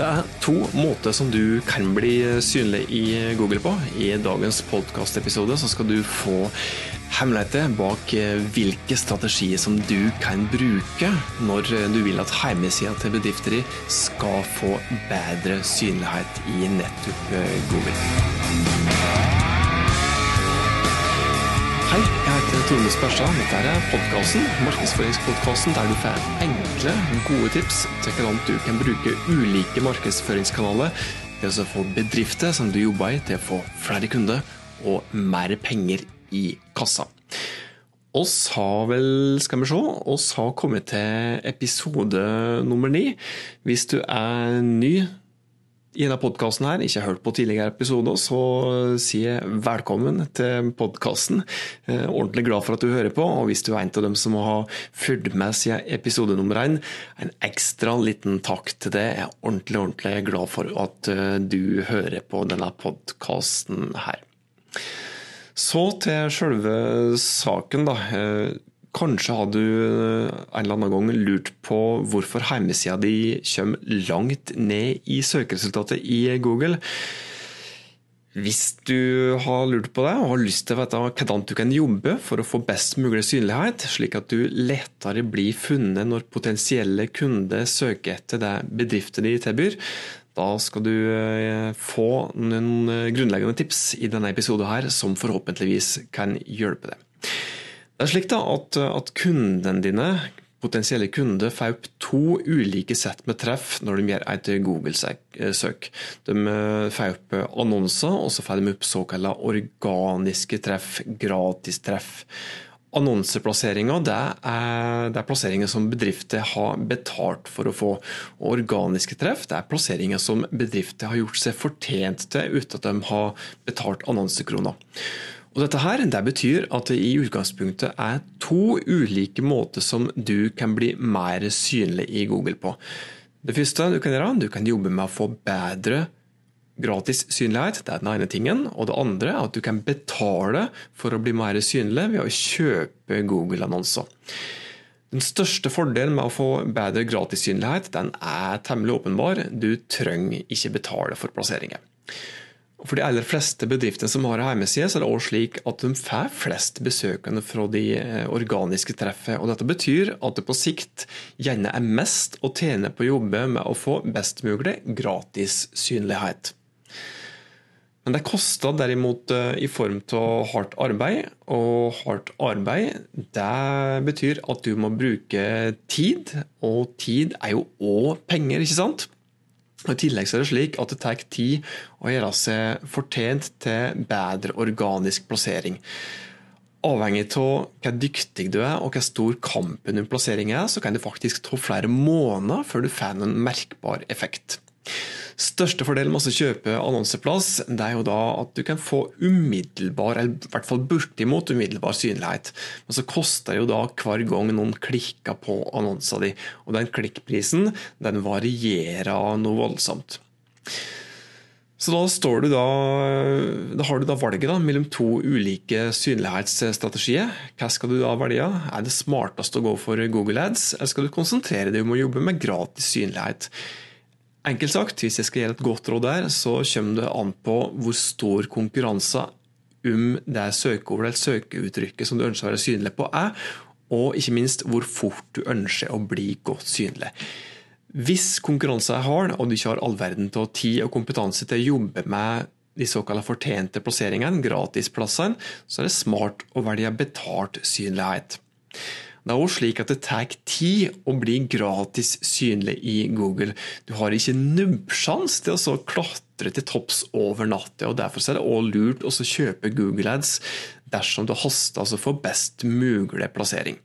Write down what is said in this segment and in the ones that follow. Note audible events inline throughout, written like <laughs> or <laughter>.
Det er to måter som du kan bli synlig i Google på. I dagens podkastepisode skal du få hemmeligheter bak hvilke strategier som du kan bruke når du vil at hjemmesida til bedrifter i skal få bedre synlighet i nettopp Google. Hei, jeg heter Tone Spørstad. Dette er podkasten, markedsføringspodkasten der du får enkle, gode tips til hvordan du kan bruke ulike markedsføringskanaler til å få bedrifter som du jobber i, til å få flere kunder og mer penger i kassa. Oss har vel, skal vi se, oss har kommet til episode nummer ni. Hvis du er ny i denne podkasten her, ikke har hørt på tidligere episoder, så sier jeg velkommen til podkasten. Eh, ordentlig glad for at du hører på, og hvis du er en av dem som har fulgt med siden episode nummer én, en ekstra liten takk til det. Jeg er ordentlig, ordentlig glad for at eh, du hører på denne podkasten her. Så til selve saken, da. Eh, Kanskje har du en eller annen gang lurt på hvorfor hjemmesida di kommer langt ned i søkeresultatet i Google. Hvis du har lurt på det og har lyst til å vite hvordan du kan jobbe for å få best mulig synlighet, slik at du lettere blir funnet når potensielle kunder søker etter det bedriften din tilbyr, da skal du få noen grunnleggende tips i denne episoden her som forhåpentligvis kan hjelpe deg. Det er slik da at, at kundene dine, potensielle kunder, får opp to ulike sett med treff når de gjør et Google-søk. De eh, får opp annonser, og så får de opp såkalte organiske treff, gratistreff. Annonseplasseringer det er, det er, plasseringer som bedrifter har betalt for å få. Og organiske treff det er plasseringer som bedrifter har gjort seg fortjent til uten at de har betalt annonsekroner. Og dette her, det betyr at det i utgangspunktet er to ulike måter som du kan bli mer synlig i Google på. Det første du kan gjøre, du kan jobbe med å få bedre gratis synlighet. Det er den ene tingen. Og det andre er at du kan betale for å bli mer synlig ved å kjøpe Google-annonser. Den største fordelen med å få bedre gratis synlighet den er temmelig åpenbar. Du trenger ikke betale for plasseringer. For de aller fleste bedriftene som har hjemmeside, så er det også slik at de får flest besøkende fra de eh, organiske treffene. Og dette betyr at det på sikt gjerne er mest å tjene på å jobbe med å få best mulig gratis synlighet. Men det koster derimot eh, i form av hardt arbeid, og hardt arbeid det betyr at du må bruke tid, og tid er jo òg penger, ikke sant? I tillegg er det slik at det tar tid å gjøre seg fortjent til bedre organisk plassering. Avhengig av hvor dyktig du er og hvor stor kampen om plassering er, så kan det faktisk ta flere måneder før du får en merkbar effekt. Største fordelen med å kjøpe annonseplass det er jo da at du kan få umiddelbar, eller i hvert fall bortimot umiddelbar synlighet. Men så koster jo da hver gang noen klikker på annonsa di, Og den klikkprisen den varierer noe voldsomt. Så da, da, da har du da valget da, mellom to ulike synlighetsstrategier. Hva skal du da velge? Er det smartest å gå for Google Ads, eller skal du konsentrere deg om å jobbe med gratis synlighet? Enkelt sagt, hvis jeg skal gjøre et godt råd der, så kommer det an på hvor stor konkurranse om det søkeordet eller søkeuttrykket som du ønsker å være synlig på, er, og ikke minst hvor fort du ønsker å bli godt synlig. Hvis konkurranse er hard, og du ikke har all verden av tid og kompetanse til å jobbe med de såkalte fortjente plasseringene, gratisplassene, så er det smart å velge betalt synlighet. Det er også slik at det tar tid å bli gratis synlig i Google. Du har ikke nubbsjans til å klatre til topps over natta. og Derfor er det også lurt å kjøpe Google Ads dersom du haster altså for best mulig plassering.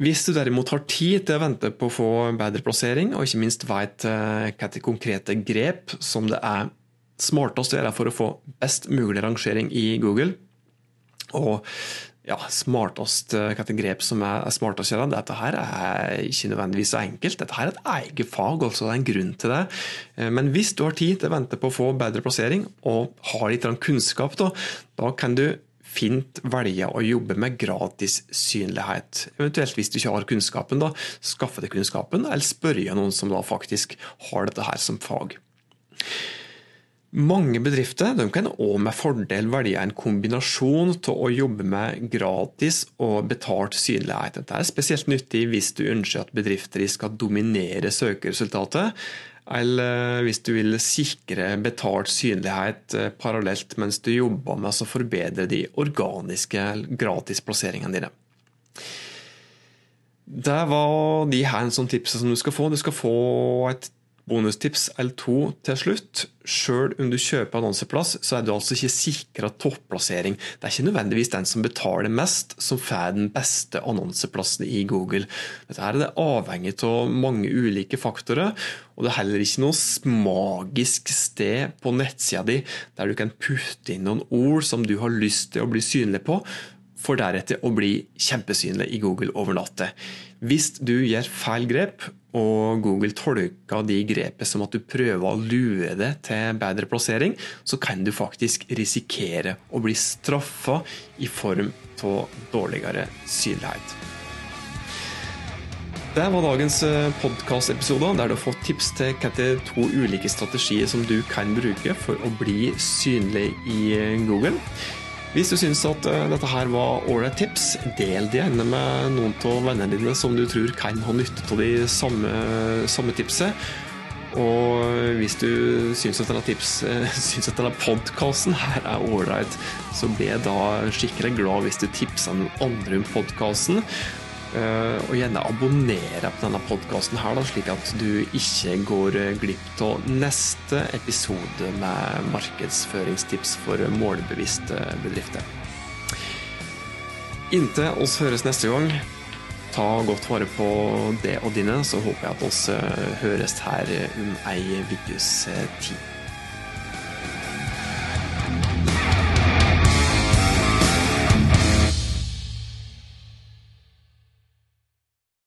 Hvis du derimot har tid til å vente på å få bedre plassering, og ikke minst vet hvilke hva er konkrete grep som det er smartest å gjøre for å få best mulig rangering i Google, og ja, smartest eh, hva grep som er, er smartest å. Dette her er ikke nødvendigvis så enkelt. Dette her er et eget fag, altså det er en grunn til det. Eh, men hvis du har tid til å vente på å få bedre plassering, og har litt kunnskap, da, da kan du fint velge å jobbe med gratis synlighet. Eventuelt hvis du ikke har kunnskapen, da, skaffe deg kunnskapen, eller spørre noen som da faktisk har dette her som fag. Mange bedrifter kan òg med fordel velge en kombinasjon av å jobbe med gratis og betalt synlighet. Dette er spesielt nyttig hvis du ønsker at bedrifter skal dominere søkeresultatet, eller hvis du vil sikre betalt synlighet eh, parallelt mens du jobber med å forbedre de organiske gratisplasseringene dine. Det var de her som tipset som du skal få. Du skal få et Bonustips L2 til slutt. Selv om du kjøper annonseplass, så er du altså ikke sikra topplassering. Det er ikke nødvendigvis den som betaler mest, som får den beste annonseplassen i Google. Dette er det avhengig av mange ulike faktorer, og det er heller ikke noe magisk sted på nettsida di der du kan putte inn noen ord som du har lyst til å bli synlig på, for deretter å bli kjempesynlig i Google over natta. Hvis du gjør feil grep, og Google tolker de grepet som at du prøver å lure det til bedre plassering, så kan du faktisk risikere å bli straffa i form av dårligere synlighet. Det var dagens eh, podkastepisode, der du har fått tips til hvilke to ulike strategier som du kan bruke for å bli synlig i eh, Google. Hvis du syns at eh, dette her var ålreit tips, del det gjerne med noen av vennene dine som du tror kan ha nytte av de samme, samme tipset. Og hvis du syns <laughs> at denne, tips, syns at denne podkasten her er ålreit, så blir jeg da skikkelig glad hvis du tipser noen andre om podkasten. Eh, og gjerne abonnere på denne podkasten, slik at du ikke går glipp av neste episode med markedsføringstips for målbevisste bedrifter. Inntil oss høres neste gang, ta godt vare på det og dine, så håper jeg at oss høres her om ei ukes tid.